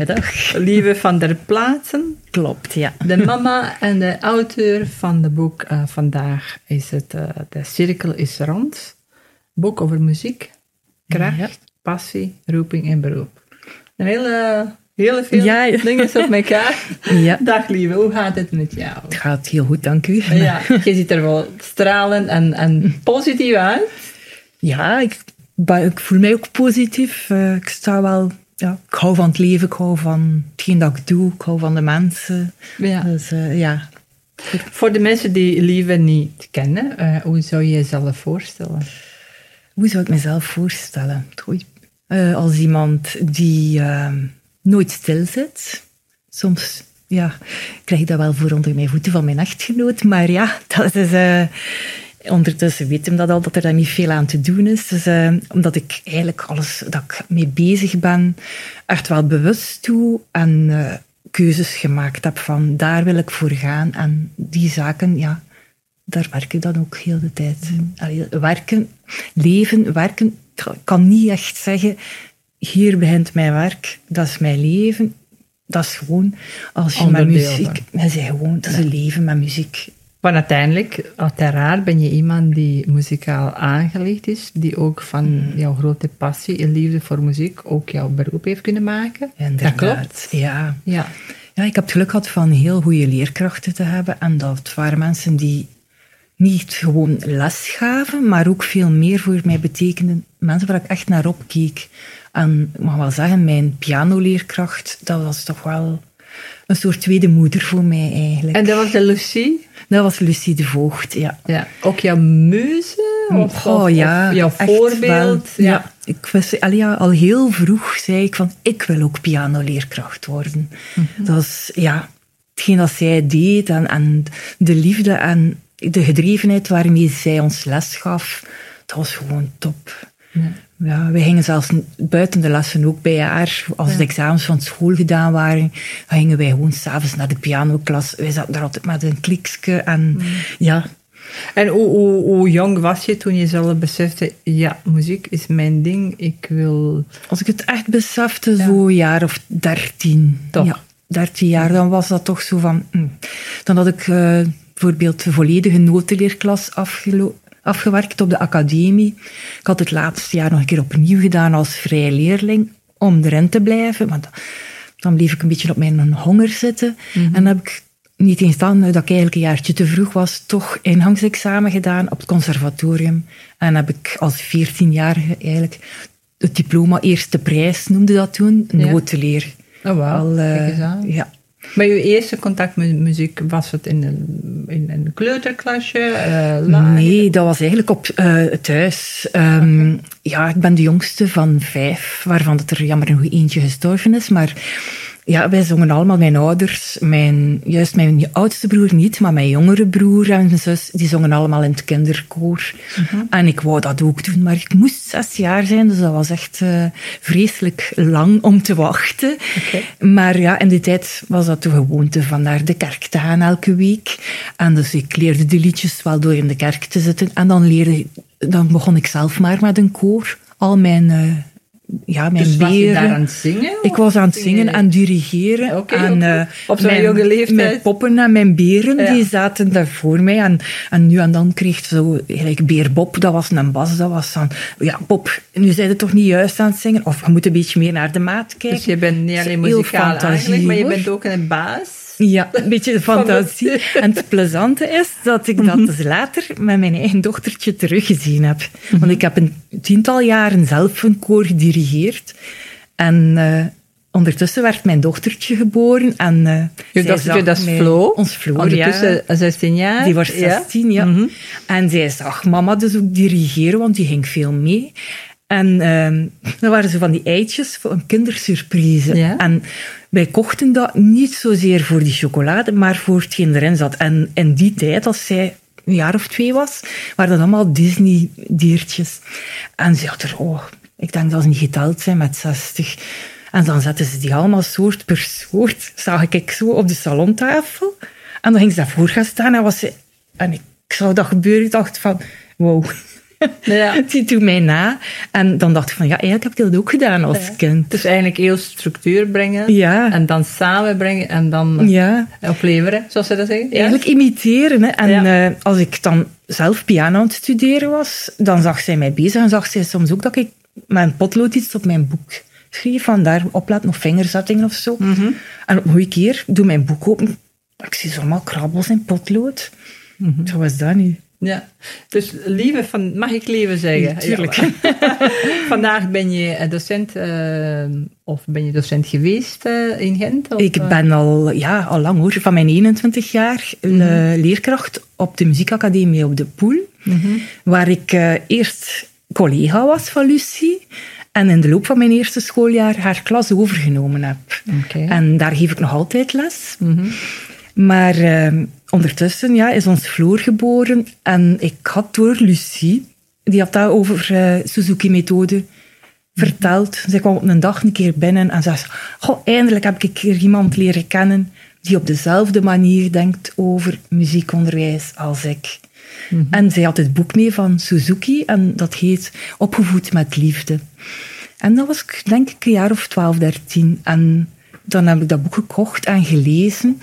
Goedemiddag. Lieve van der Plaatsen. Klopt, ja. De mama en de auteur van het boek uh, vandaag is het uh, De Cirkel is Rond. Boek over muziek, kracht, ja. passie, roeping en beroep. Een hele, hele veel ja, dingen op elkaar. Ja. Dag lieve, hoe gaat het met jou? Het gaat heel goed, dank u. Ja, je ziet er wel stralend en, en positief uit. Ja, ik, ik voel mij ook positief. Uh, ik sta wel ja, ik hou van het leven, ik hou van hetgeen dat ik doe, ik hou van de mensen. Ja. Dus uh, ja. Voor de mensen die Lieve niet kennen, uh, hoe zou je jezelf voorstellen? Hoe zou ik mezelf voorstellen? Uh, als iemand die nooit stil zit. Soms ja, krijg ik dat wel voor onder mijn voeten van mijn echtgenoot, maar ja, dat is Ondertussen weet hem dat al, dat er daar niet veel aan te doen is. Dus, uh, omdat ik eigenlijk alles dat ik mee bezig ben, echt wel bewust doe en uh, keuzes gemaakt heb van daar wil ik voor gaan. En die zaken, ja, daar werk ik dan ook heel de tijd. Allee, werken, leven, werken, ik kan niet echt zeggen, hier begint mijn werk, dat is mijn leven. Dat is gewoon, als je met muziek, je gewoon, dat is een leven met muziek. Maar uiteindelijk, uiteraard ben je iemand die muzikaal aangelegd is, die ook van mm. jouw grote passie en liefde voor muziek ook jouw beroep heeft kunnen maken. Inderdaad. Dat klopt. Ja. ja. Ja, ik heb het geluk gehad van heel goede leerkrachten te hebben. En dat waren mensen die niet gewoon les gaven, maar ook veel meer voor mij betekenden. Mensen waar ik echt naar opkeek. En ik mag wel zeggen, mijn pianoleerkracht, dat was toch wel een soort tweede moeder voor mij eigenlijk. En dat was de Lucie? Dat was Lucie de Voogd, ja. ja. Ook jouw muze? Of, oh, of, ja, of jouw voorbeeld? Ja. ja. ik was, al, ja, al heel vroeg zei ik van, ik wil ook pianoleerkracht worden. Mm -hmm. Dat was, ja, hetgeen dat zij deed en, en de liefde en de gedrevenheid waarmee zij ons les gaf, dat was gewoon top. Ja. Ja, we gingen zelfs buiten de lessen ook bij haar. Als ja. de examens van school gedaan waren, gingen wij gewoon s'avonds naar de pianoklas. Wij zaten daar altijd met een kliksje en mm. ja. En hoe, hoe, hoe, jong was je toen je zelf besefte, ja, muziek is mijn ding, ik wil... Als ik het echt besefte, ja. zo jaar of dertien. Toch? Ja, dertien jaar, dan was dat toch zo van... Mm. Dan had ik uh, bijvoorbeeld de volledige notenleerklas afgelopen afgewerkt op de academie. Ik had het laatste jaar nog een keer opnieuw gedaan als vrije leerling om erin te blijven. Want dan bleef ik een beetje op mijn honger zitten. Mm -hmm. En dan heb ik niet eens dan, dat ik eigenlijk een jaartje te vroeg was, toch ingangsexamen gedaan op het conservatorium. En heb ik als 14-jarige eigenlijk het diploma eerste prijs, noemde dat toen, notenleer. Ja. Oh, wow. Al, uh, ja. Maar je eerste contact met muziek, was het in een, in een kleuterklasje? Uh, nee, dat was eigenlijk op uh, thuis. Okay. Ja, ik ben de jongste van vijf, waarvan dat er jammer genoeg eentje gestorven is. Maar ja, wij zongen allemaal, mijn ouders, mijn, juist mijn oudste broer niet, maar mijn jongere broer en zus, die zongen allemaal in het kinderkoor. -huh. En ik wou dat ook doen, maar ik moest zes jaar zijn, dus dat was echt uh, vreselijk lang om te wachten. Okay. Maar ja, in die tijd was dat de gewoonte van naar de kerk te gaan elke week. En dus ik leerde de liedjes wel door in de kerk te zitten. En dan, leerde, dan begon ik zelf maar met een koor. Al mijn... Uh, ja, mijn dus was je daar aan het zingen? Ik was aan het zingen en dirigeren. Okay, okay. Op zo'n jonge leeftijd? Mijn poppen en mijn beren, ja. die zaten daar voor mij. En, en nu en dan kreeg zo, gelijk Beer Bob, dat was een bas, dat was dan... Ja, Bob, nu zijn toch niet juist aan het zingen? Of je moet een beetje meer naar de maat kijken. Dus je bent niet alleen muzikaal eigenlijk, maar je bent ook een baas? Ja, een beetje de fantasie. En het plezante is dat ik dat dus later met mijn eigen dochtertje teruggezien heb. Want ik heb een tiental jaren zelf een koor gedirigeerd. En uh, ondertussen werd mijn dochtertje geboren. En, uh, Je dochtertje, dat is Flo? Ons Flo, Ondertussen ja. 16 jaar? Die was 16, ja. ja. Mm -hmm. En zij zag mama dus ook dirigeren, want die ging veel mee. En dan waren ze van die eitjes voor een kindersurprise. Ja? En wij kochten dat niet zozeer voor die chocolade, maar voor hetgeen erin zat. En in die tijd, als zij een jaar of twee was, waren dat allemaal Disney-diertjes. En ze had er, oh, ik denk dat ze niet geteld zijn met 60. En dan zetten ze die allemaal soort per soort, zag ik zo op de salontafel. En dan ging ze daarvoor gaan staan en was ze... En ik zag dat gebeuren, ik dacht van, wow Ja. Die doet mij na. En dan dacht ik van, ja, eigenlijk heb ik dat ook gedaan als Ja. kind. Dus eigenlijk heel structuur brengen. Ja. En dan samenbrengen en dan Ja. opleveren, zoals ze dat zeggen. Eigenlijk imiteren. Hè. En eh, als ik dan zelf piano aan het studeren was, dan zag zij mij bezig en zag zij soms ook dat ik met een potlood iets op mijn boek schreef. Van daar opletten of vingerzettingen of zo. Mhm. En op een goede keer doe mijn boek open. Ik zie zomaar krabbels in potlood. Mhm. Zo was dat nu. Ja. Dus lieve van, mag ik lieve zeggen? Ja, tuurlijk. Ja. Vandaag ben je eh, docent, eh, of ben je docent geweest eh, in Gent? Of, Ik ben al, ja, al lang hoor, van mijn 21 jaar eh, leerkracht op de muziekacademie op de Poel. Mhm. Waar ik eerst collega was van Lucie. En in de loop van mijn eerste schooljaar haar klas overgenomen heb. Oké. En daar geef ik nog altijd les. Mhm. Maar eh, ondertussen ja, is ons Floor geboren. En ik had door Lucie, die had dat over eh, Suzuki-methode verteld. Zij kwam op een dag een keer binnen en zei: Goh, eindelijk heb ik een keer iemand leren kennen die op dezelfde manier denkt over muziekonderwijs als ik. En zij had het boek mee van Suzuki en dat heet Opgevoed met Liefde. En dat was denk ik een jaar of 12, 13. En dan heb ik dat boek gekocht en gelezen.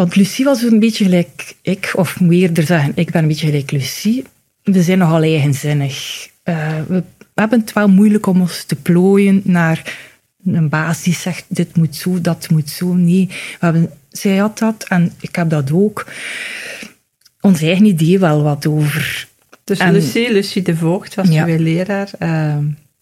Want Lucie was een beetje gelijk ik, of moet eerder zeggen, ik ben een beetje gelijk Lucie. We zijn nogal eigenzinnig. Eh, we hebben het wel moeilijk om ons te plooien naar een baas die zegt, dit moet zo, dat moet zo. Nee, we hebben, zij had dat en ik heb dat ook. Ons eigen idee wel wat over. Dus En- Lucie, Lucie de Voogd was Ja. je leraar eh,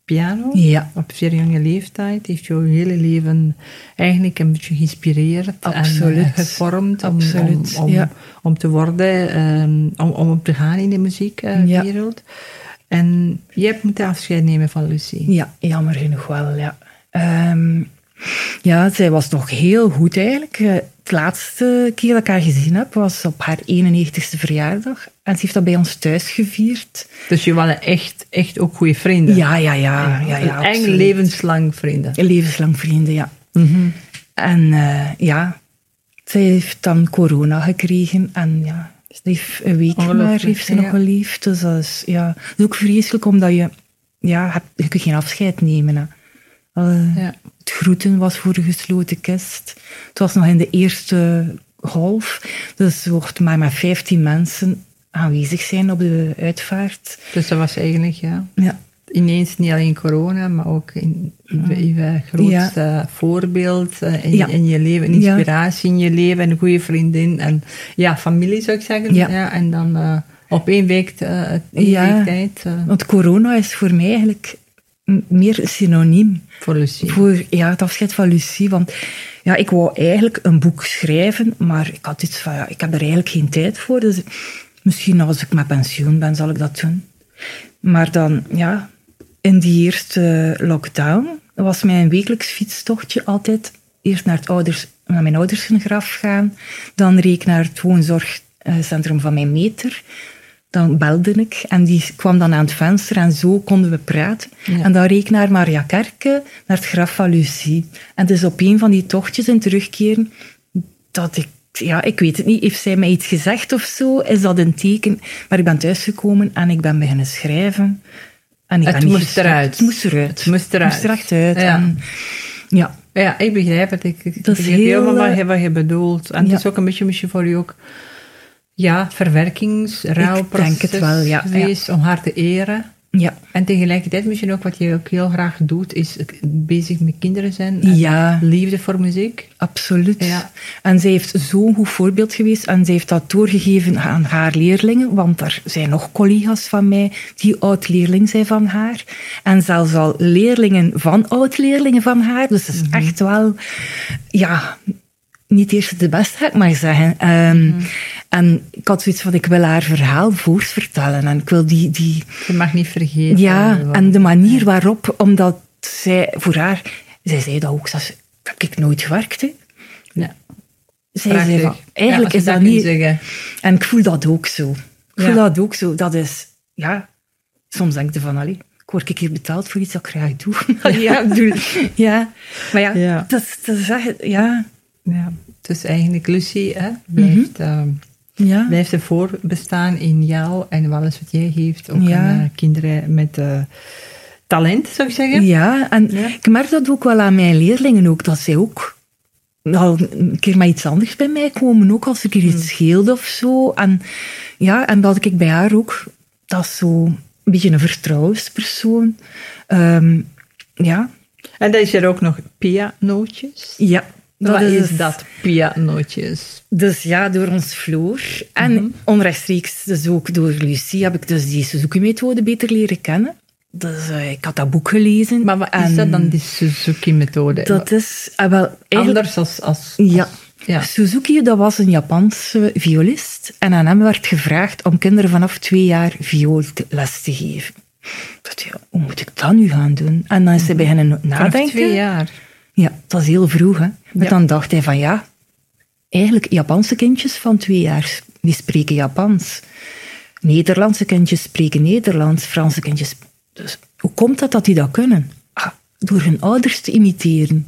piano. Ja, Op zeer jonge leeftijd heeft jouw hele leven eigenlijk een beetje geïnspireerd Absoluut. en eh, gevormd om, Absoluut, om, om, ja. om te worden, ehm, om, om op te gaan in de muziekwereld. En je hebt moeten afscheid nemen van Lucie. Ja, jammer genoeg wel, ja. Ehm, ja, zij was nog heel goed eigenlijk. Laatste keer dat ik haar gezien heb, was op haar 91ste verjaardag. En ze heeft dat bij ons thuis gevierd. Dus je waren echt, echt ook goede vrienden. Ja, ja, ja. ja, ja levenslang vrienden. Levenslang vrienden, ja. Mhm. En eh, ja, zij heeft dan corona gekregen. En ja, ze heeft een week maar heeft ze ja. nog geleefd. Dus dat is, ja, dat is ook vreselijk, omdat je... Ja, je kunt geen afscheid nemen. Hè. Ja. Het groeten was voor een gesloten kist. Het was nog in de eerste golf. Dus er wordt maar met 15 mensen aanwezig zijn op de uitvaart. Dus dat was eigenlijk, ja, Ja, ineens niet alleen corona, maar ook in, in je grootste voorbeeld eh, in, Ja. in je leven, inspiratie in je leven, en een goede vriendin en ja, familie zou ik zeggen. Ja. en dan eh, op één week, eh, één Ja. week tijd want corona is voor mij eigenlijk meer synoniem voor Lucie. voor ja, het afscheid van Lucie. Want ja, ik wou eigenlijk een boek schrijven, maar ik had iets van, ja, ik heb er eigenlijk geen tijd voor. Dus misschien als ik met pensioen ben, zal ik dat doen. Maar dan, ja, in die eerste lockdown was mijn wekelijks fietstochtje altijd eerst naar, het ouders, naar mijn ouders hun graf gaan, dan reed ik naar het woonzorgcentrum van mijn meter. Dan belde ik en die kwam dan aan het venster en zo konden we praten. Ja. En dan reed ik naar Maria Kerke, naar het graf van Lucie. En dus op een van die tochtjes in terugkeren, dat ik, ja, ik weet het niet, heeft zij mij iets gezegd of zo? Is dat een teken? Maar ik ben thuisgekomen en ik ben beginnen schrijven. En ik Het moest gestopt. eruit. Het moest eruit. Het moest eruit. Het moest er echt uit. Ja. En, ja. Ja, ik begrijp het. Ik, ik Dat begrijp heel, helemaal wat je, wat je bedoelt. En ja. het is ook een beetje misschien voor je ook, ja, verwerkings, rouwproces denk het wel, ja, geweest om haar te eren. Ja. En tegelijkertijd misschien ook wat je ook heel graag doet, is bezig met kinderen zijn. en Ja. Liefde voor muziek. Absoluut. Ja. En zij heeft zo'n goed voorbeeld geweest en zij heeft dat doorgegeven aan haar leerlingen, want er zijn nog collega's van mij die oud-leerling zijn van haar. En zelfs al leerlingen van oud-leerlingen van haar. Dus het is echt wel, ja, niet eerst de beste, ga ik maar zeggen. Ehm, En ik had zoiets van, ik wil haar verhaal voors vertellen en ik wil die... die Je mag niet vergeten. ja, en de manier waarop, omdat zij voor haar, zij zei dat ook, dat heb ik nooit gewerkt. Hè. Ja, Zij prachtig. zei van, eigenlijk Ja, is dat niet... Zeggen. En ik voel dat ook zo. Ik voel dat ook zo. Dat is, ja, soms denk je van, allee, ik word een keer betaald voor iets dat ik graag doe. ja, ik bedoel, ja. Maar ja, Ja. Dat, dat is echt, ja. Ja, dus eigenlijk Lucie hè, blijft Mhm. ehm, Ja. Blijft er voorbestaan in jou en alles wat jij geeft. Ook Ja. aan eh, kinderen met eh, talent, zou ik zeggen. Ja, en Ja. ik merk dat ook wel aan mijn leerlingen ook, dat zij ook al een keer met iets anders bij mij komen, ook als ik er iets scheelde of zo. En, ja, en dat ik bij haar ook, dat is zo een beetje een vertrouwenspersoon. Ehm, ja, En dan is er ook nog pianootjes. ja. Wat is dat, pianootjes? Dus ja, door ons Floor. En onrechtstreeks dus ook door Lucie heb ik dus die Suzuki-methode beter leren kennen. Dus eh, ik had dat boek gelezen. Maar wat is dat dan, die Suzuki-methode? Dat is ah, wel, Anders als... als Ja. Ja. Suzuki, dat was een Japanse violist. En aan hem werd gevraagd om kinderen vanaf twee jaar vioolles te geven. Dacht, ja, hoe moet ik dat nu gaan doen? En dan is hij beginnen Vanaf nadenken. twee jaar. Ja, dat is heel vroeg. Hè? Maar Ja. dan dacht hij van ja, eigenlijk Japanse kindjes van twee jaar, die spreken Japans. Nederlandse kindjes spreken Nederlands, Franse kindjes. Dus hoe komt dat dat die dat kunnen? Ah, door hun ouders te imiteren.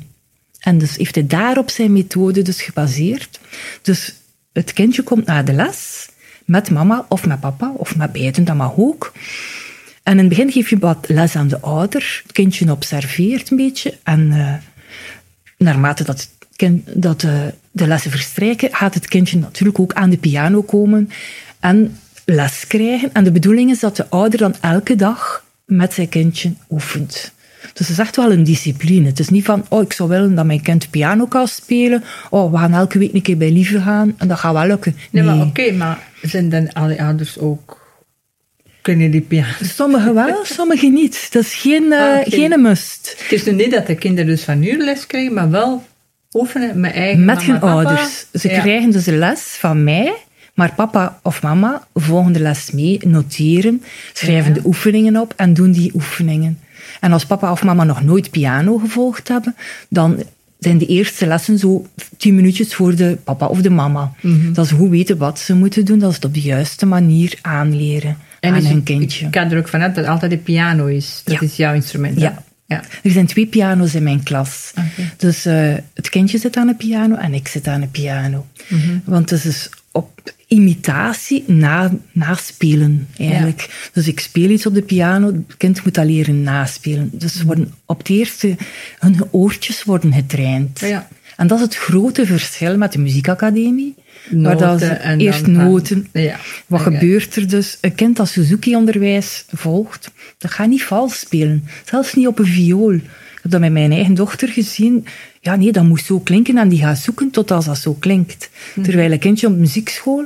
En dus heeft hij daarop zijn methode dus gebaseerd. Dus het kindje komt naar de les met mama of met papa of met beiden, dat mag ook. En in het begin geef je wat les aan de ouder. Het kindje observeert een beetje. En eh, naarmate dat, dat eh, de lessen verstrijken, gaat het kindje natuurlijk ook aan de piano komen en les krijgen. En de bedoeling is dat de ouder dan elke dag met zijn kindje oefent. Dus het is echt wel een discipline. Het is niet van, oh, ik zou willen dat mijn kind piano kan spelen. Oh, we gaan elke week een keer bij Lieve gaan en dat gaat wel lukken. Nee, maar oké, maar zijn dan alle ouders ook... Kunnen die piano... Sommigen wel, sommigen niet. Dat is geen, eh, Ah, geen must. Het is nu niet dat de kinderen dus van nu les krijgen, maar wel oefenen met eigen Met hun ouders. Ze Ja. krijgen dus een les van mij, maar papa of mama volgen de les mee, noteren, schrijven Ja. de oefeningen op en doen die oefeningen. En als papa of mama nog nooit piano gevolgd hebben, dan zijn de eerste lessen zo tien minuutjes voor de papa of de mama. Mhm. Dat is goed weten wat ze moeten doen, dat is het op de juiste manier aanleren En aan hun kindje. Ik ga er ook vanuit dat altijd de piano is. Dat Ja. is jouw instrument. Ja. ja. Er zijn twee piano's in mijn klas. Dus eh, het kindje zit aan een piano en ik zit aan een piano. Mhm. Want het is op imitatie na, naspelen, eigenlijk. Dus ik speel iets op de piano, het kind moet dat leren naspelen. Dus ze worden op het eerste, hun oortjes worden getraind. Ja. En dat is het grote verschil met de muziekacademie. Dat en eerst dan noten. Ja. Wat gebeurt er dus? Een kind dat Suzuki-onderwijs volgt, dat gaat niet vals spelen. Zelfs niet op een viool. Ik heb dat met mijn eigen dochter gezien. Ja, nee, dat moet zo klinken en die gaat zoeken tot als dat zo klinkt. Mhm. Terwijl een kindje op muziekschool,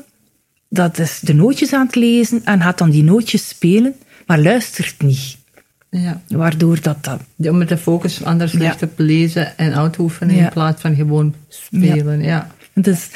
dat is de nootjes aan het lezen en gaat dan die nootjes spelen, maar luistert niet. Ja. Waardoor dat... dat Om met de focus anders Ja. ligt op lezen en uitoefenen Ja. in plaats van gewoon spelen. Ja. Dus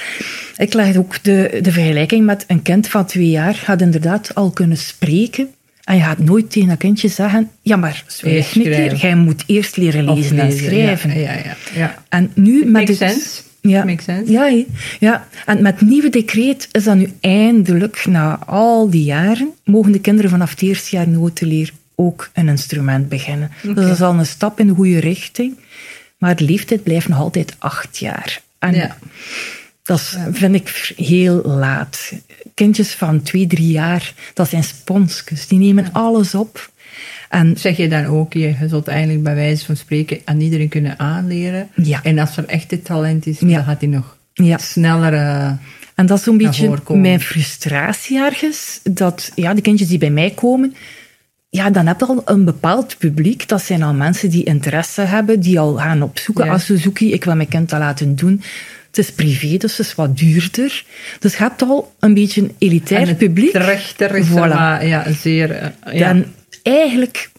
ik leg ook de, de vergelijking met een kind van twee jaar gaat inderdaad al kunnen spreken. En je gaat nooit tegen dat kindje zeggen, ja maar zwijg een keer, jij moet eerst leren lezen en schrijven. Ja, ja, ja. En nu met Makes sense. Ja, Makes sense. Ja, ja, en met het nieuwe decreet is dat nu eindelijk, na al die jaren, mogen de kinderen vanaf het eerste jaar notenleer ook een instrument beginnen. Dus dat is al een stap in de goede richting. Maar de leeftijd blijft nog altijd acht jaar. En Ja. dat vind ik heel laat. Kindjes van twee, drie jaar, dat zijn sponsjes. Die nemen alles op. En Zeg je dan ook, je zult eigenlijk bij wijze van spreken aan iedereen kunnen aanleren. Ja. En als er echt dit talent is, Ja. dan gaat hij nog sneller... eh, En dat is zo'n beetje mijn frustratie ergens. Dat ja, de kindjes die bij mij komen, ja, dan heb je al een bepaald publiek. Dat zijn al mensen die interesse hebben, die al gaan opzoeken. Ja. Als Suzuki, ik wil mijn kind dat laten doen. Het is privé, dus het is wat duurder. Dus je hebt al een beetje een elitair en het publiek. Trechter is Voilà. maar, ja, zeer... eh, ja. Dan eigenlijk,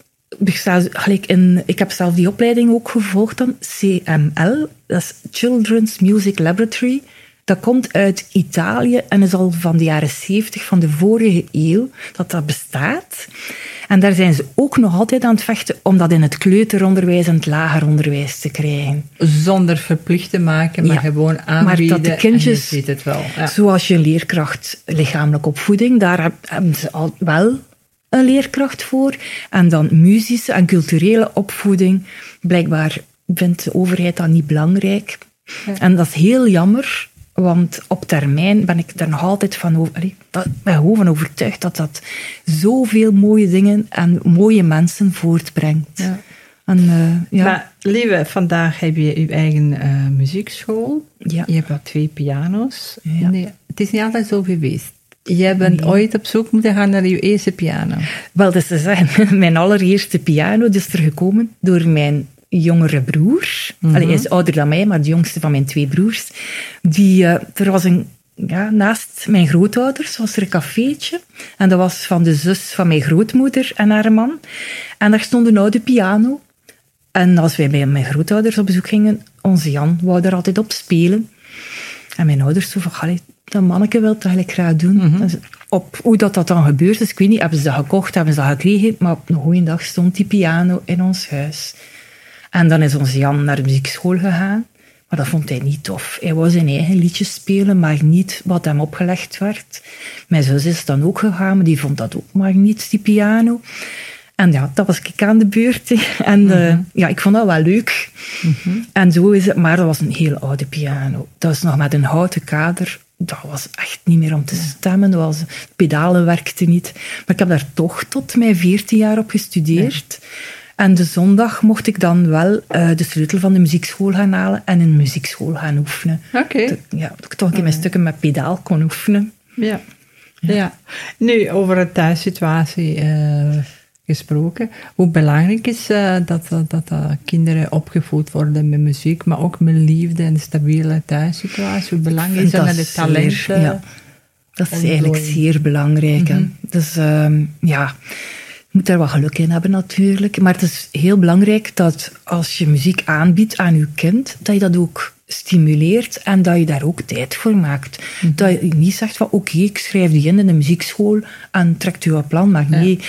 gelijk in, ik heb zelf die opleiding ook gevolgd dan, CML, dat is Children's Music Laboratory. Dat komt uit Italië en is al van de jaren 70 van de vorige eeuw dat dat bestaat. En daar zijn ze ook nog altijd aan het vechten om dat in het kleuteronderwijs en het lager onderwijs te krijgen. Zonder verplicht te maken, maar Ja. gewoon Maar aanbieden. dat de kindjes- je ziet het wel. Ja. Zoals je leerkracht lichamelijke opvoeding, daar heb- hebben ze al wel een leerkracht voor. En dan muzische en culturele opvoeding, blijkbaar vindt de overheid dat niet belangrijk. En dat is heel jammer, Want op termijn ben ik er nog altijd van, over, allee, dat, ben overtuigd dat dat zoveel mooie dingen en mooie mensen voortbrengt. Ja. En, eh, ja. Maar lieve, vandaag heb je je eigen eh, muziekschool. Ja. Je hebt wel twee piano's. Ja. Nee, het is niet altijd zo geweest. Jij bent ooit op zoek moeten gaan naar je eerste piano. Wel, dus te zeggen, mijn allereerste piano is er gekomen door mijn jongere broer. Allee, hij is ouder dan mij, maar de jongste van mijn twee broers. Die, eh, er was een, ja, naast mijn grootouders was er een cafeetje. En dat was van de zus van mijn grootmoeder en haar man. En daar stond een oude piano. En als wij bij mijn grootouders op bezoek gingen, onze Jan wou daar altijd op spelen. En mijn ouders zo van, dat manneke wil het eigenlijk graag doen. Dus op hoe dat, dat dan gebeurd is, ik weet niet, hebben ze dat gekocht, hebben ze dat gekregen, maar op een goede dag stond die piano in ons huis. En dan is onze Jan naar de muziekschool gegaan, maar dat vond hij niet tof. Hij wou zijn eigen liedjes spelen, maar niet wat hem opgelegd werd. Mijn zus is dan ook gegaan, maar die vond dat ook maar niet, die piano. En ja, dat was ik aan de beurt. En eh, ja, ik vond dat wel leuk. En zo is het, maar dat was een heel oude piano. Dat was nog met een houten kader. Dat was echt niet meer om te stemmen. Dat was, de pedalen werkten niet. Maar ik heb daar toch tot mijn 14 jaar op gestudeerd. En de zondag mocht ik dan wel eh, de sleutel van de muziekschool gaan halen en in een muziekschool gaan oefenen. Oké. Ja, dat ik toch een keer mijn stukken met pedaal kon oefenen. Ja. ja. Nu, over de thuissituatie eh, gesproken. Hoe belangrijk is eh, dat, dat, kinderen opgevoed worden met muziek, maar ook met liefde en stabiele thuissituatie? Hoe belangrijk is dat met de zeer- talenten? ja. Dat is eigenlijk zeer belangrijk. hè. Dus ehm, ja, je moet daar wat geluk in hebben natuurlijk. Maar het is heel belangrijk dat als je muziek aanbiedt aan je kind, dat je dat ook stimuleert en dat je daar ook tijd voor maakt. Dat je niet zegt van oké, ik schrijf die in in de muziekschool en trekt u een plan. Maar nee,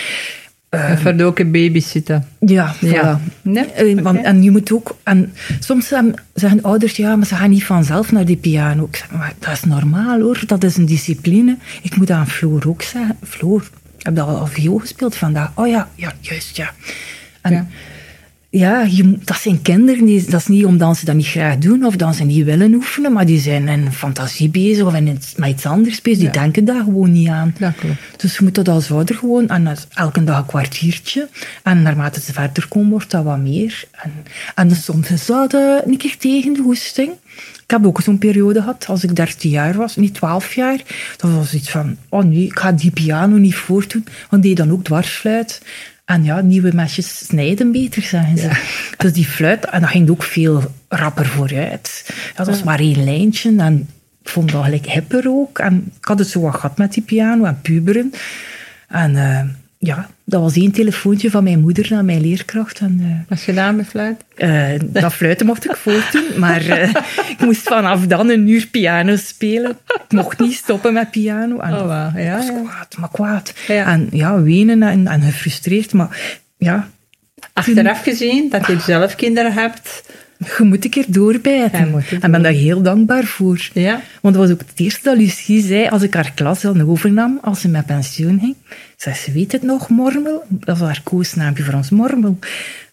En voor ook een babysitten. ja, voilà. Ja. Nee? Eh, want-. En je moet ook... En soms zeggen- zeggen ouders, ja, maar ze gaan niet vanzelf naar die piano. Ik zeg, maar dat is normaal hoor, dat is een discipline. Ik moet aan Floor ook zeggen, Floor, heb je al viool gespeeld vandaag? Oh ja, ja, juist, ja. En Ja. ja, je, dat zijn kinderen, die, dat is niet omdat ze dat niet graag doen of dat ze niet willen oefenen, maar die zijn in fantasie bezig of in iets, met iets anders bezig. Die Ja. denken daar gewoon niet aan. Dat klopt. Dus je moet dat als ouder gewoon, en dat elke dag een kwartiertje. En naarmate ze verder komen, wordt dat wat meer. En, en soms is dat eh, een keer tegen de hoesting. Ik heb ook zo'n periode gehad, als ik 13 jaar was, niet 12 jaar. Dat was iets van, oh nee, ik ga die piano niet voortdoen. Want die dan ook dwarsfluit. En ja, nieuwe mesjes snijden beter, zeggen ze. Dus die fluit, en dat ging ook veel rapper vooruit. Dat was maar één lijntje. En ik vond dat gelijk hipper ook. En ik had het zo wat gehad met die piano en puberen. En eh, ja, dat was één telefoontje van mijn moeder naar mijn leerkracht. En, eh, Was je gedaan met fluit? eh, dat fluiten mocht ik voortdoen, maar eh, ik moest vanaf dan een uur piano spelen. Ik mocht niet stoppen met piano. En Oh. Ja, was ja. kwaad, maar kwaad. Ja. En ja, wenen en, en gefrustreerd. Maar ja, Achteraf gezien, dat je zelf kinderen hebt. Je moet een keer doorbijten. Ja, en ben daar heel dankbaar voor. Ja. Want dat was ook het eerste dat Lucie zei als ik haar klas dan overnam, als ze met pensioen ging. Zei ze, weet het nog, Mormel? Dat was haar koosnaampje voor ons, Mormel.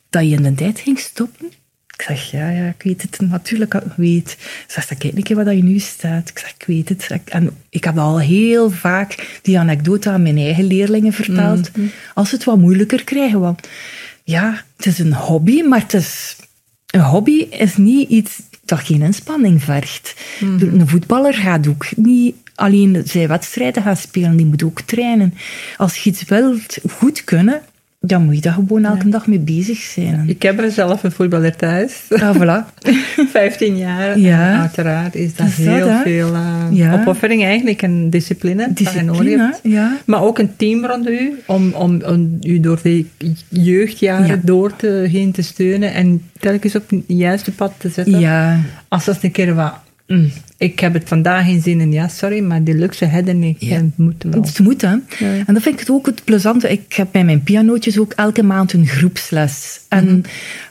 Dat je in de tijd ging stoppen. Ik zeg, ja, ja, ik weet het natuurlijk, ik weet. Ze zegt, kijk een keer wat je nu staat. Ik zeg, ik weet het. En ik heb al heel vaak die anekdote aan mijn eigen leerlingen verteld. Als ze het wat moeilijker krijgen, want ja, het is een hobby, maar het is een hobby is niet iets dat geen inspanning vergt. Een voetballer gaat ook niet alleen zijn wedstrijden gaan spelen, die moet ook trainen. Als je iets wilt goed kunnen, dan moet je daar gewoon elke dag mee bezig zijn. Ik heb er zelf een voetballer thuis. Ja, voilà. 15 jaar. Ja. En uiteraard is dat, is heel veel eh, Ja. opoffering eigenlijk en discipline. Discipline, ja. Maar ook een team rond u, om, om, om u door de jeugdjaren Ja. door te, heen te steunen en telkens op het juiste pad te zetten. Ja, Als dat een keer wat, mm, ik heb het vandaag geen zin in, ja, sorry, maar die luxe hebben niet. Ja. Je moet wel. het moet, hè. En dat vind ik ook het plezante. Ik heb bij mijn pianootjes ook elke maand een groepsles. En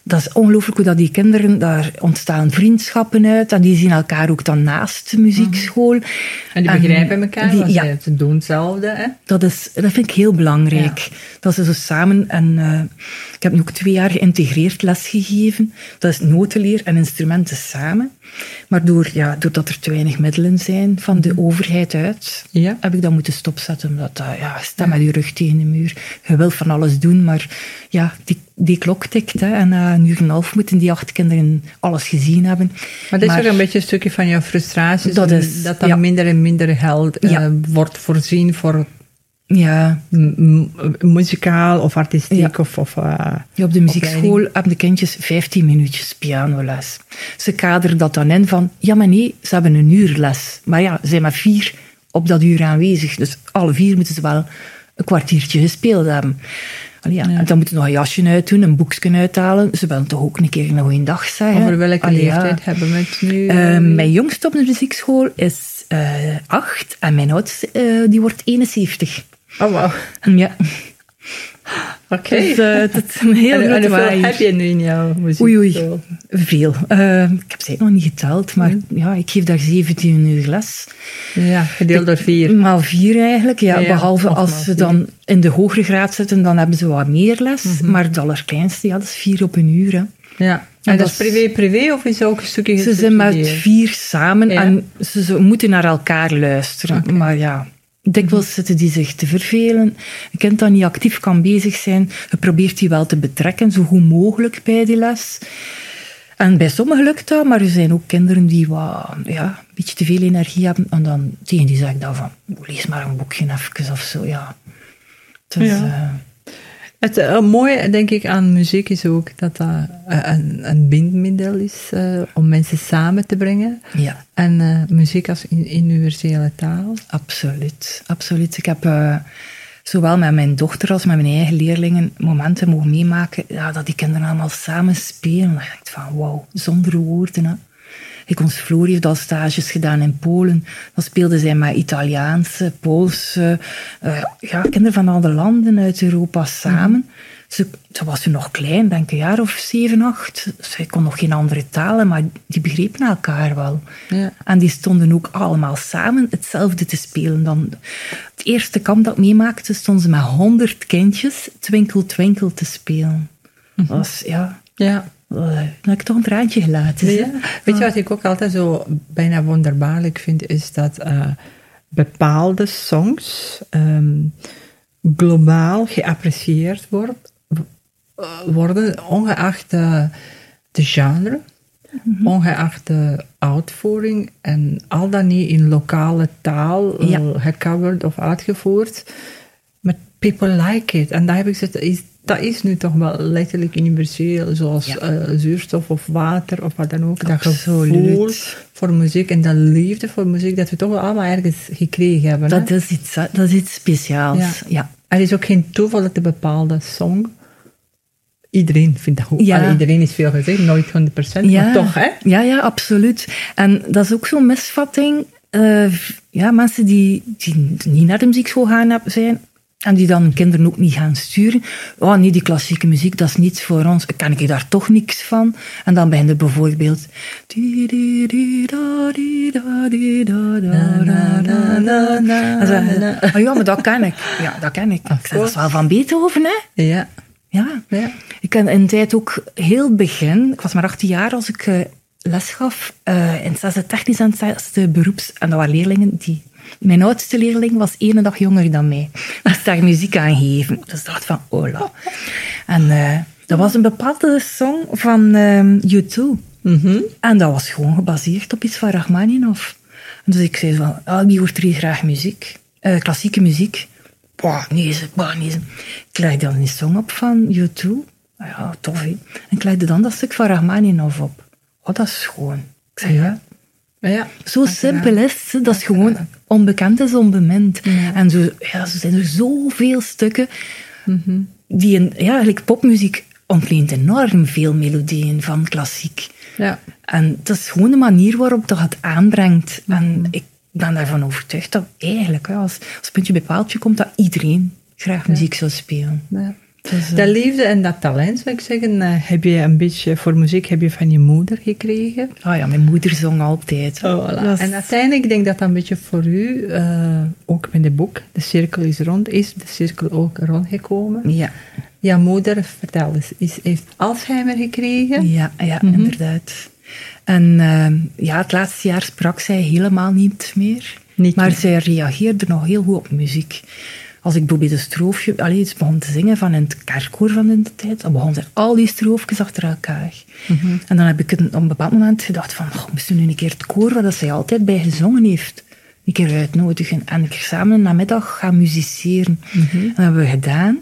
dat is ongelooflijk hoe dat die kinderen, daar ontstaan vriendschappen uit. En die zien elkaar ook dan naast de muziekschool. En die begrijpen elkaar, die- ja. ze- doen hetzelfde. Hè? Dat, is, dat vind ik heel belangrijk. Dat ze zo samen... En, eh, ik heb nu ook twee jaar geïntegreerd lesgegeven. Dat is notenleer en instrumenten samen. Maar door, ja, doordat er er te weinig middelen zijn van de overheid uit, Ja. heb ik dat moeten stopzetten. Omdat dat, ja, je staat met je rug tegen de muur. Je wilt van alles doen, maar ja, die, die klok tikt. Hè, en na een uur en een half moeten die acht kinderen alles gezien hebben. Maar dat is Maar- ook een beetje een stukje van jouw frustraties. Dat is- dat dan ja. minder en minder geld eh, Ja. wordt voorzien voor Ja, muzikaal of artistiek Ja. of... of eh, Ja, op de muziekschool hebben de kindjes 15 minuutjes pianoles. Ze kaderen dat dan in van, ja maar nee, ze hebben een uur les. Maar ja, ze zijn maar vier op dat uur aanwezig. Dus alle vier moeten ze wel een kwartiertje gespeeld hebben. Allee, ja. En dan moeten ze nog een jasje uitdoen, een boekje uithalen. Ze willen toch ook een keer een goeie dag zeggen. over welke Allee, ja. leeftijd hebben we het nu? Eh, mijn jongste op de muziekschool is eh, acht en mijn oudste eh, die wordt 71. Oh, wow. Ja, Oké. dus eh, is een heel en, waaier. heb je nu in jouw muziek? Oei, oei. Veel. Eh, ik heb ze nog niet geteld, maar ja, ik geef daar 17 uur les. Ja, gedeeld door vier. Maal vier eigenlijk, ja. Ja, behalve als ze dan in de hogere graad zitten, dan hebben ze wat meer les. Mhm. Maar het allerkleinste, ja, dat is vier op een uur. Hè. Ja. En En dat is dat privé-privé of is ook een stukje Ze zijn met gesubsidieerd? vier samen Ja. en ze, ze moeten naar elkaar luisteren. Maar ja, dikwijls zitten die zich te vervelen. Een kind dat niet actief kan bezig zijn, je probeert die wel te betrekken, zo goed mogelijk bij die les. En bij sommigen lukt dat, maar er zijn ook kinderen die wat, ja, een beetje te veel energie hebben. En dan tegen die zeg ik dan van, lees maar een boekje even of zo, ja. Dus, Ja. eh, Het eh, mooie, denk ik, aan muziek is ook dat dat eh, een, een bindmiddel is eh, om mensen samen te brengen. ja. En muziek als in- universele taal. Absoluut, absoluut. Ik heb zowel met mijn dochter als met mijn eigen leerlingen momenten mogen meemaken ja, dat die kinderen allemaal samen spelen. Dan denk ik van, wauw, zonder woorden. Hè. Ik ons Floor heeft al stages gedaan in Polen. Dan speelden zij met Italiaanse, Poolse, eh, ja, kinderen van alle landen uit Europa samen. Ze, ze was toen nog klein, denk ik een jaar of zeven, acht. Zij kon nog geen andere talen, maar die begrepen elkaar wel. Ja. En die stonden ook allemaal samen hetzelfde te spelen. Dan, het eerste kamp dat ik meemaakte, stonden ze met honderd kindjes Twinkel Twinkel te spelen. Dat was, ja, Ja. Eh, dan heb ik toch een traantje gelaten. Ja. Weet je wat ik ook altijd zo bijna wonderbaarlijk vind, is dat eh, bepaalde songs ehm, globaal geapprecieerd wordt, eh, worden, ongeacht de, de genre, ongeacht de uitvoering en al dan niet in lokale taal eh, Ja. gecoverd of uitgevoerd. People like it. En daar heb ik gezegd, is, dat is nu toch wel letterlijk universeel, zoals Ja. eh, zuurstof of water of wat dan ook. Dat gevoel voor muziek en dat liefde voor muziek, dat we toch wel allemaal ergens gekregen hebben. hè? Dat is iets, dat is iets speciaals. Ja. Ja. Er is ook geen toeval dat een bepaalde song. Iedereen vindt dat goed. Ja. Allee, iedereen is veel gezegd, nooit 100%, Ja. maar toch, hè? Ja, ja, absoluut. En dat is ook zo'n misvatting. Eh, ja, mensen die, die niet naar de muziekschool gaan zijn en die dan kinderen ook niet gaan sturen. Oh nee, die klassieke muziek, dat is niets voor ons. Ken ik daar toch niks van? En dan begint het bijvoorbeeld... Oh ja, maar dat ken ik. Ja, dat ken ik. Ik zeg, dat is wel van Beethoven, hè? Ja. Ja. Ja. Ik heb in een tijd ook heel begin, ik was maar 18 jaar als ik eh, les gaf, eh, in het zesde technisch en het zesde beroeps. En dat waren leerlingen die... Mijn oudste leerling was één dag jonger dan mij. Is daar muziek aan gegeven. Dus dacht van, oh la. En eh, dat was een bepaalde song van ehm, U2. Mhm. En dat was gewoon gebaseerd op iets van Rachmaninoff. Dus ik zei van, ah, die hoort hier graag muziek. Eh, klassieke muziek. Bah, nee, ze, bah, nee. ze. Ik legde dan een song op van U2. Ah Ja, tof, hè. En ik legde dan dat stuk van Rachmaninoff op. Oh, dat is schoon. Ik zei, ja. Ja. Zo simpel is het. Dat is gewoon onbekend is onbemind. En zo, ja, zo zijn er zoveel stukken die een, ja, eigenlijk popmuziek ontleent enorm veel melodieën van klassiek. Ja. En dat is gewoon de manier waarop dat het aanbrengt. En ik ben daarvan overtuigd dat eigenlijk, als, als puntje bij paaltje komt, dat iedereen graag muziek zou spelen. ja. Dus, eh, Dat liefde en dat talent, zou ik zeggen, eh, heb je een beetje voor muziek heb je van je moeder gekregen. ah ja, mijn moeder zong altijd. Oh, voilà. En uiteindelijk ik denk dat dat een beetje voor u, eh, ook met het boek, de cirkel is rond, is de cirkel ook rondgekomen. Ja, Jouw moeder, vertel eens, is, heeft Alzheimer gekregen. ja, ja Mhm. inderdaad. En eh, ja, het laatste jaar sprak zij helemaal niet meer. Niet maar meer. zij reageerde nog heel goed op muziek. Als ik bijvoorbeeld een stroofje allee, iets begon te zingen van in het kerkkoor van in de tijd, dan begon ze al die stroofjes achter elkaar. Mhm. En dan heb ik op een bepaald moment gedacht van, oh, nu een keer het koor, waar dat zij altijd bij gezongen heeft, een keer uitnodigen en een keer samen namiddag gaan musiceren. Mhm. Dat hebben we gedaan.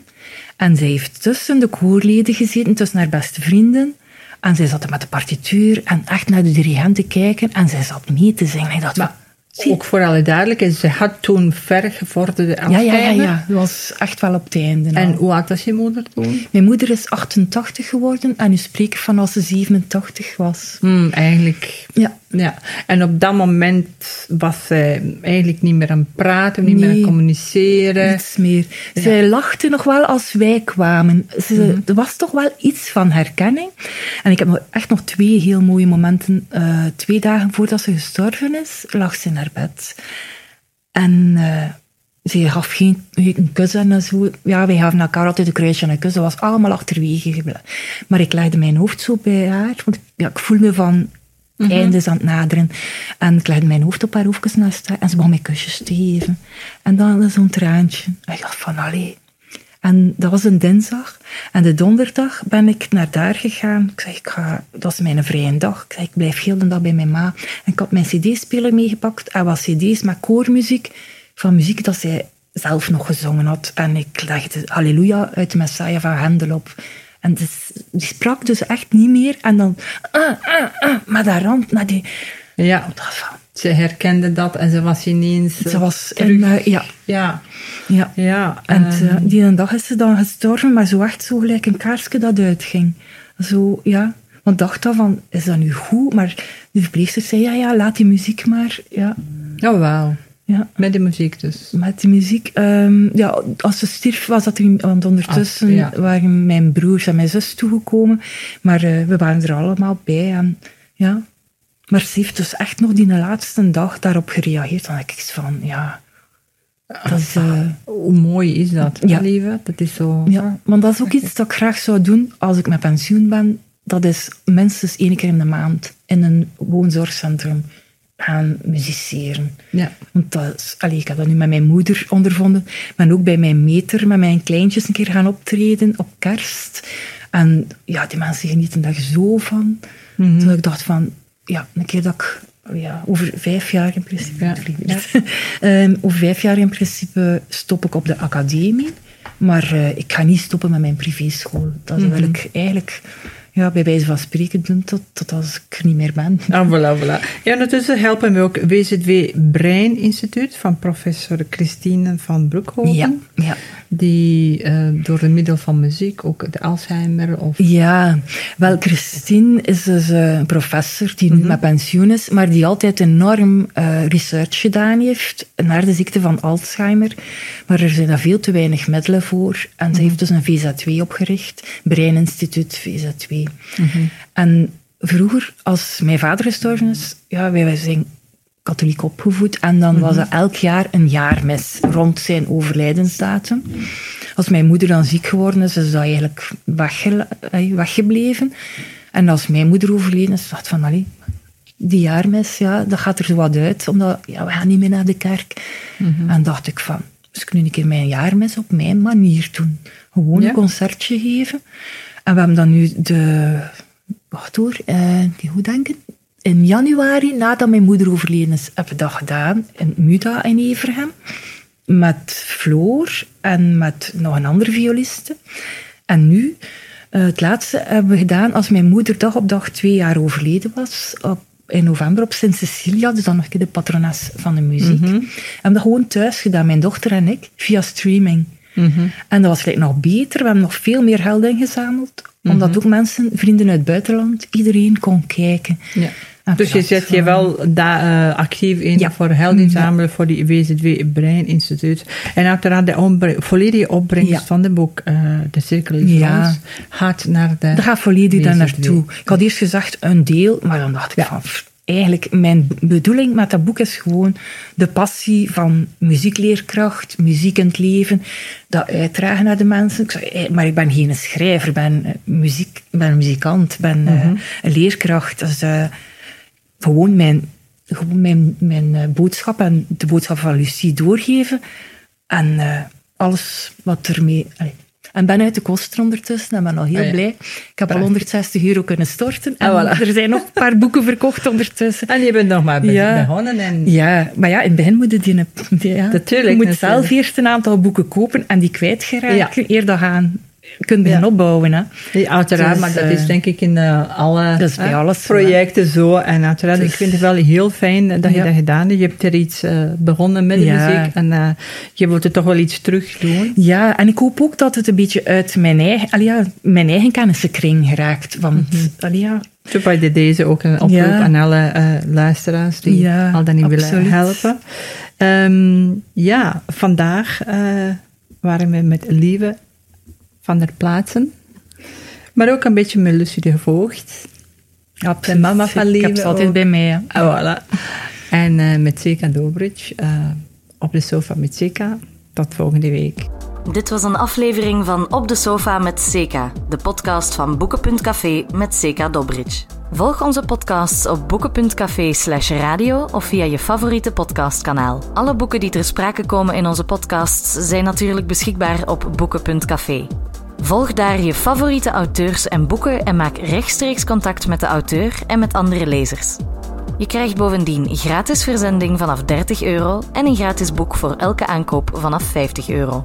En zij heeft tussen de koorleden gezeten, tussen haar beste vrienden. En zij zat er met de partituur en echt naar de dirigent te kijken. En zij zat mee te zingen. Ik dacht, Maar zie- ook voor alle duidelijkheid, ze had toen ver gevorderde ja, ja, ja. Dat was echt wel op het einde. En hoe oud was je moeder toen? Mijn moeder is 88 geworden en nu spreek ik van als ze 87 was. Hmm, eigenlijk, Ja, ja. En op dat moment was ze eigenlijk niet meer aan het praten, niet meer aan het communiceren. niets meer. Zij lachte nog wel als wij kwamen. Ze, Mhm. Er was toch wel iets van herkenning. En ik heb nog- echt nog twee heel mooie momenten. Eh, twee dagen voordat ze gestorven is, lag ze in haar bed. En eh, ze gaf geen een kus en zo. Ja, wij gaven elkaar altijd een kruisje en een kus. Dat was allemaal achterwege gebleven. Maar ik legde mijn hoofd zo bij haar. Want ja, ik voelde van... Het einde is aan het naderen. En ik legde mijn hoofd op haar hoofdjes naast. En ze begon mij kusjes te geven. En dan zo'n traantje. En ik dacht van, allee. En dat was een dinsdag. En de donderdag ben ik naar daar gegaan. Ik zei, ik ga, dat is mijn vrije dag. Ik zei, ik blijf heel de dag bij mijn ma. En ik had mijn cd-speler meegepakt. En wat cd's met koormuziek. Van muziek dat zij zelf nog gezongen had. En ik legde Halleluja uit de Messiah van Hendel op. die sprak dus echt niet meer. En dan, ah, ah, ah, met haar hand naar die... Ja, ze herkende dat en ze was ineens... ze eh, was terug. in, ja, Ja, ja. ja. En ehm, eh, die een dag is ze dan gestorven, maar zo echt zo gelijk een kaarsje dat uitging. Zo, ja. Want dacht dan van, is dat nu goed? Maar de verpleegster zei, ja, ja, laat die muziek maar. Ja, Oh, wauw. Ja. Met de muziek dus. Met die muziek, ehm, ja, als ze stierf was dat want ondertussen Ah, ja. waren mijn broers en mijn zus toegekomen, maar eh, we waren er allemaal bij en ja. Maar ze heeft dus echt nog die laatste dag daarop gereageerd. Dan denk ik van, ja, dat is... eh, Hoe mooi is dat, Ja. lieve? Dat is zo... Ja, want dat is ook iets dat ik graag zou doen als ik met pensioen ben. Dat is minstens één keer in de maand in een woonzorgcentrum gaan musiceren. Ja. Want dat is, allee, ik heb dat nu met mijn moeder ondervonden, maar ook bij mijn meter, met mijn kleintjes een keer gaan optreden op kerst. En ja, die mensen genieten daar zo van. Dat ik dacht van, ja, een keer dat ik ja, over vijf jaar in principe, Ja. Ehm, over vijf jaar in principe stop ik op de academie. Maar eh, ik ga niet stoppen met mijn privéschool. Dat Mhm. wil ik eigenlijk ja, bij wijze van spreken doen tot, tot als ik er niet meer ben. Ah, voilà, voilà. Ja, ondertussen helpen we ook WZW Brein Instituut van professor Christine van Broekhoven. Ja, ja. Die eh, door de middel van muziek ook de Alzheimer of... Ja, wel, Christine is dus eh, een professor die nu met pensioen is, maar die altijd enorm eh, research gedaan heeft naar de ziekte van Alzheimer. Maar er zijn daar veel te weinig middelen voor. En ze heeft dus een VZ2 opgericht, Breininstituut VZ2. En vroeger, als mijn vader gestorven is, ja, wij wij zijn katholiek opgevoed. En dan was er elk jaar een jaarmis rond zijn overlijdensdatum. Als mijn moeder dan ziek geworden is, is dat eigenlijk weggebleven. En als mijn moeder overleden is, dacht ik van, allee, die jaarmis, ja, dat gaat er zo wat uit. Omdat, ja, we gaan niet meer naar de kerk. En dacht ik van, dus nu een keer mijn jaarmis op mijn manier doen. Gewoon Ja. een concertje geven. En we hebben dan nu de... Wacht hoor, eh, die goed denken. In januari, nadat mijn moeder overleden is, hebben we dat gedaan. In Muda in Everhem. Met Floor en met nog een andere violiste. En nu, eh, het laatste hebben we gedaan als mijn moeder dag op dag twee jaar overleden was. Op, in november op Sint Cecilia, dus dan nog een keer de patrones van de muziek. We hebben dat gewoon thuis gedaan, mijn dochter en ik, via streaming. En dat was gelijk nog beter. We hebben nog veel meer geld ingezameld. Omdat ook mensen, vrienden uit het buitenland, iedereen kon kijken. Ja. Dus je zet je eh, wel daar eh, actief in Ja. voor geld inzamelen voor die WZW Brein Instituut. En uiteraard de ombre- volledige opbrengst Ja. van de boek eh, De Cirkel is Ja. Gaat naar de... Dat gaat volledig daar naartoe. Ik had eerst gezegd een deel, maar dan dacht ik van, eigenlijk mijn bedoeling met dat boek is gewoon de passie van muziekleerkracht, muziek in het leven, dat uitdragen naar de mensen. Ik zei, eh, maar ik ben geen schrijver, ik ben, eh, muziek, ben muzikant, ben eh, Mhm. een leerkracht. Dus uh, gewoon mijn, gewoon mijn, mijn boodschap en de boodschap van Lucie doorgeven. En uh, alles wat ermee... Allee, en ben uit de kosten ondertussen en ben al heel oh ja. blij. Ik heb al 160 euro kunnen storten. En Ah, voilà. er zijn nog een paar boeken verkocht ondertussen. En je bent nog maar Ja. begonnen. En Ja, maar ja, in het begin moet je die... die- ja, Natuurlijk, je moet natuurlijk. zelf eerst een aantal boeken kopen en die kwijtgeraken, eer dat gaan kunt beginnen opbouwen. Hè. Ja, uiteraard, Dus, maar dat eh, is denk ik in eh, alle Dat is bij hè, alles zo, projecten zo. En uiteraard, Dus- ik vind het wel heel fijn dat je dat gedaan hebt. Je hebt er iets eh, begonnen met de muziek en eh, je wilt er toch wel iets terug doen. Ja, en ik hoop ook dat het een beetje uit mijn eigen, allee, mijn eigen kennissenkring geraakt. Want Mhm. allee, ja, Zo bij de deze ook een oproep Ja. aan alle eh, luisteraars die Ja, al dan niet willen helpen. Ehm, ja, vandaag eh, waren we met Lieve van der Plaatsen. Maar ook een beetje met Lucie de Voogd. absoluut. mama van Ik heb ze altijd ook. bij mij. hè. Ah, voilà. En eh, met Zeka Dobridge eh, op de sofa met Zeka. Tot volgende week. Dit was een aflevering van Op de Sofa met Seka, de podcast van Boeken.café met Seka Dobridge. Volg onze podcasts op boeken.café slash radio of via je favoriete podcastkanaal. Alle boeken die ter sprake komen in onze podcasts zijn natuurlijk beschikbaar op boeken.café. Volg daar je favoriete auteurs en boeken en maak rechtstreeks contact met de auteur en met andere lezers. Je krijgt bovendien gratis verzending vanaf 30 euro en een gratis boek voor elke aankoop vanaf 50 euro.